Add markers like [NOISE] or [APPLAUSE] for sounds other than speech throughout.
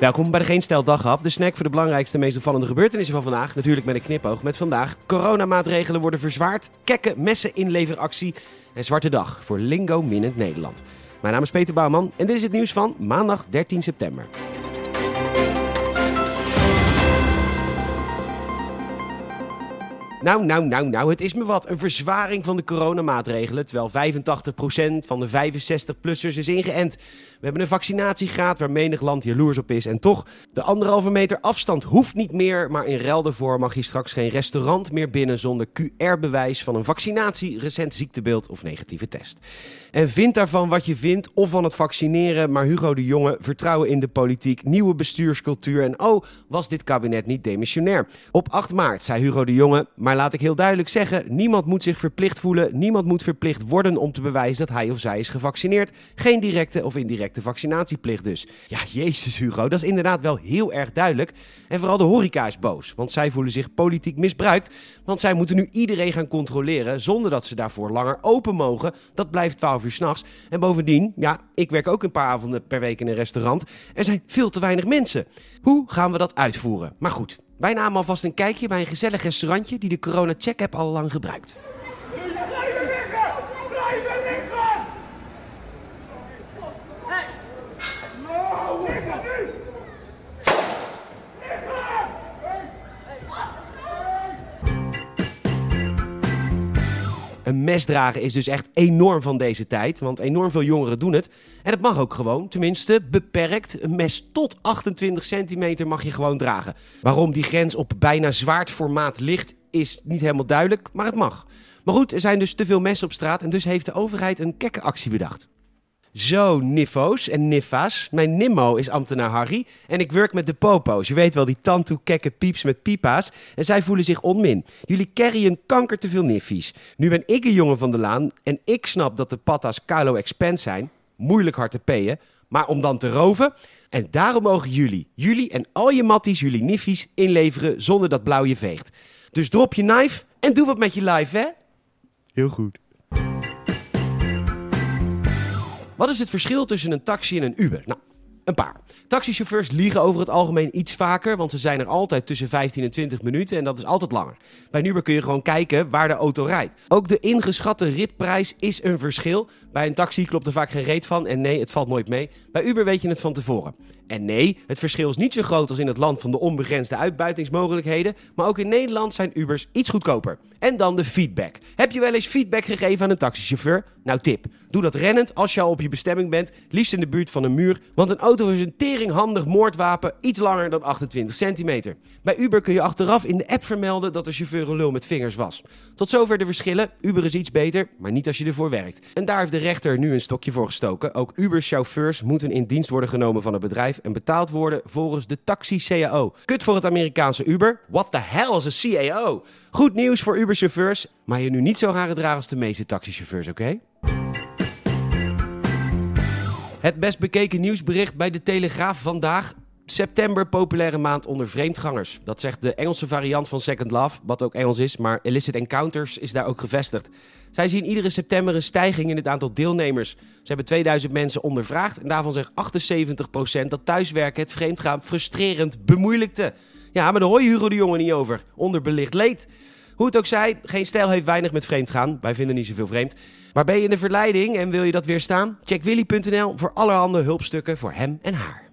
Welkom bij de Geen Stel Daghap, de snack voor de belangrijkste, meest opvallende gebeurtenissen van vandaag. Natuurlijk met een knipoog met vandaag. Coronamaatregelen worden verzwaard, kekke messen inleveractie en zwarte dag voor Lingo Minnend Nederland. Mijn naam is Peter Bouwman en dit is het nieuws van maandag 13 september. Nou, nou, nou, nou, het is me wat. Een verzwaring van de coronamaatregelen, terwijl 85% van de 65-plussers is ingeënt. We hebben een vaccinatiegraad waar menig land jaloers op is. En toch, de anderhalve meter afstand hoeft niet meer, maar in ruil daarvoor mag je straks geen restaurant meer binnen zonder QR-bewijs van een vaccinatie, recent ziektebeeld of negatieve test. En vind daarvan wat je vindt, of van het vaccineren, maar Hugo de Jonge, vertrouwen in de politiek, nieuwe bestuurscultuur en oh, was dit kabinet niet demissionair? Op 8 maart zei Hugo de Jonge, maar laat ik heel duidelijk zeggen, niemand moet zich verplicht voelen, niemand moet verplicht worden om te bewijzen dat hij of zij is gevaccineerd. Geen directe of indirecte vaccinatieplicht dus. Ja, jezus Hugo, dat is inderdaad wel heel erg duidelijk. En vooral de horeca is boos, want zij voelen zich politiek misbruikt, want zij moeten nu iedereen gaan controleren zonder dat ze daarvoor langer open mogen. Dat blijft 12 uur s'nachts. En bovendien, ja, ik werk ook een paar avonden per week in een restaurant. Er zijn veel te weinig mensen. Hoe gaan we dat uitvoeren? Maar goed, wij namen alvast een kijkje bij een gezellig restaurantje die de Corona Check App al lang gebruikt. Een mes dragen is dus echt enorm van deze tijd, want enorm veel jongeren doen het. En het mag ook gewoon, tenminste beperkt. Een mes tot 28 centimeter mag je gewoon dragen. Waarom die grens op bijna zwaardformaat ligt, is niet helemaal duidelijk, maar het mag. Maar goed, er zijn dus te veel messen op straat en dus heeft de overheid een kekke actie bedacht. Zo, niffo's en niffa's. Mijn nimmo is ambtenaar Harry en ik werk met de popo's. Je weet wel, die tantoe kekke pieps met pipa's. En zij voelen zich onmin. Jullie carryen kanker te veel niffies. Nu ben ik een jongen van de laan en ik snap dat de patta's Carlo Expense zijn. Moeilijk hard te payen. Maar om dan te roven. En daarom mogen jullie, jullie en al je matties jullie niffies inleveren zonder dat blauw je veegt. Dus drop je knife en doe wat met je life, hè? Heel goed. Wat is het verschil tussen een taxi en een Uber? Nou, een paar. Taxichauffeurs liegen over het algemeen iets vaker, want ze zijn er altijd tussen 15 en 20 minuten en dat is altijd langer. Bij Uber kun je gewoon kijken waar de auto rijdt. Ook de ingeschatte ritprijs is een verschil. Bij een taxi klopt er vaak geen reet van en nee, het valt nooit mee. Bij Uber weet je het van tevoren. En nee, het verschil is niet zo groot als in het land van de onbegrensde uitbuitingsmogelijkheden, maar ook in Nederland zijn Ubers iets goedkoper. En dan de feedback. Heb je wel eens feedback gegeven aan een taxichauffeur? Nou tip, doe dat rennend als je al op je bestemming bent, liefst in de buurt van een muur, want een auto is een teringhandig moordwapen iets langer dan 28 centimeter. Bij Uber kun je achteraf in de app vermelden dat de chauffeur een lul met vingers was. Tot zover de verschillen. Uber is iets beter, maar niet als je ervoor werkt. En daar heeft de rechter nu een stokje voor gestoken. Ook Uber-chauffeurs moeten in dienst worden genomen van het bedrijf en betaald worden volgens de taxi-CAO. Kut voor het Amerikaanse Uber. What the hell is een CAO? Goed nieuws voor Uber-chauffeurs, maar je nu niet zo gaan gedragen als de meeste taxichauffeurs, oké? Het best bekeken nieuwsbericht bij de Telegraaf vandaag. September, populaire maand onder vreemdgangers. Dat zegt de Engelse variant van Second Love, wat ook Engels is, maar Illicit Encounters is daar ook gevestigd. Zij zien iedere september een stijging in het aantal deelnemers. Ze hebben 2000 mensen ondervraagd en daarvan zegt 78% dat thuiswerken het vreemdgaan frustrerend bemoeilijkte. Ja, maar daar hoor je Hugo de Jonge niet over. Onderbelicht leed. Hoe het ook zij, geen stijl heeft weinig met vreemdgaan. Wij vinden niet zoveel vreemd. Maar ben je in de verleiding en wil je dat weerstaan? Check willy.nl voor allerhande hulpstukken voor hem en haar.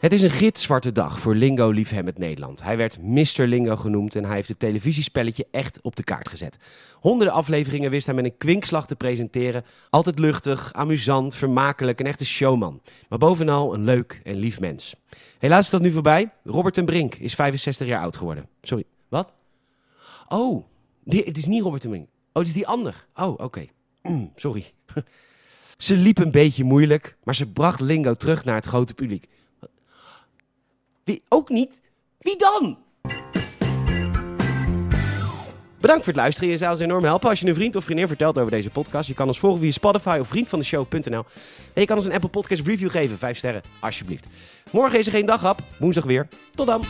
Het is een gitzwarte dag voor Lingo-liefhebbend Nederland. Hij werd Mr. Lingo genoemd en hij heeft het televisiespelletje echt op de kaart gezet. Honderden afleveringen wist hij met een kwinkslag te presenteren. Altijd luchtig, amusant, vermakelijk, een echte showman. Maar bovenal een leuk en lief mens. Helaas is dat nu voorbij. Robert ten Brink is 65 jaar oud geworden. Sorry, wat? Oh, het is niet Robert ten Brink. Oh, het is die ander. Oh, oké. Mm, sorry. [LAUGHS] Ze liep een beetje moeilijk, maar ze bracht Lingo terug naar het grote publiek. Ook niet? Wie dan? Bedankt voor het luisteren. Je zou ons enorm helpen als je een vriend of vriendin vertelt over deze podcast. Je kan ons volgen via Spotify of vriendvandeshow.nl. En je kan ons een Apple Podcast review geven. Vijf sterren, alsjeblieft. Morgen is er geen daghap. Woensdag weer. Tot dan.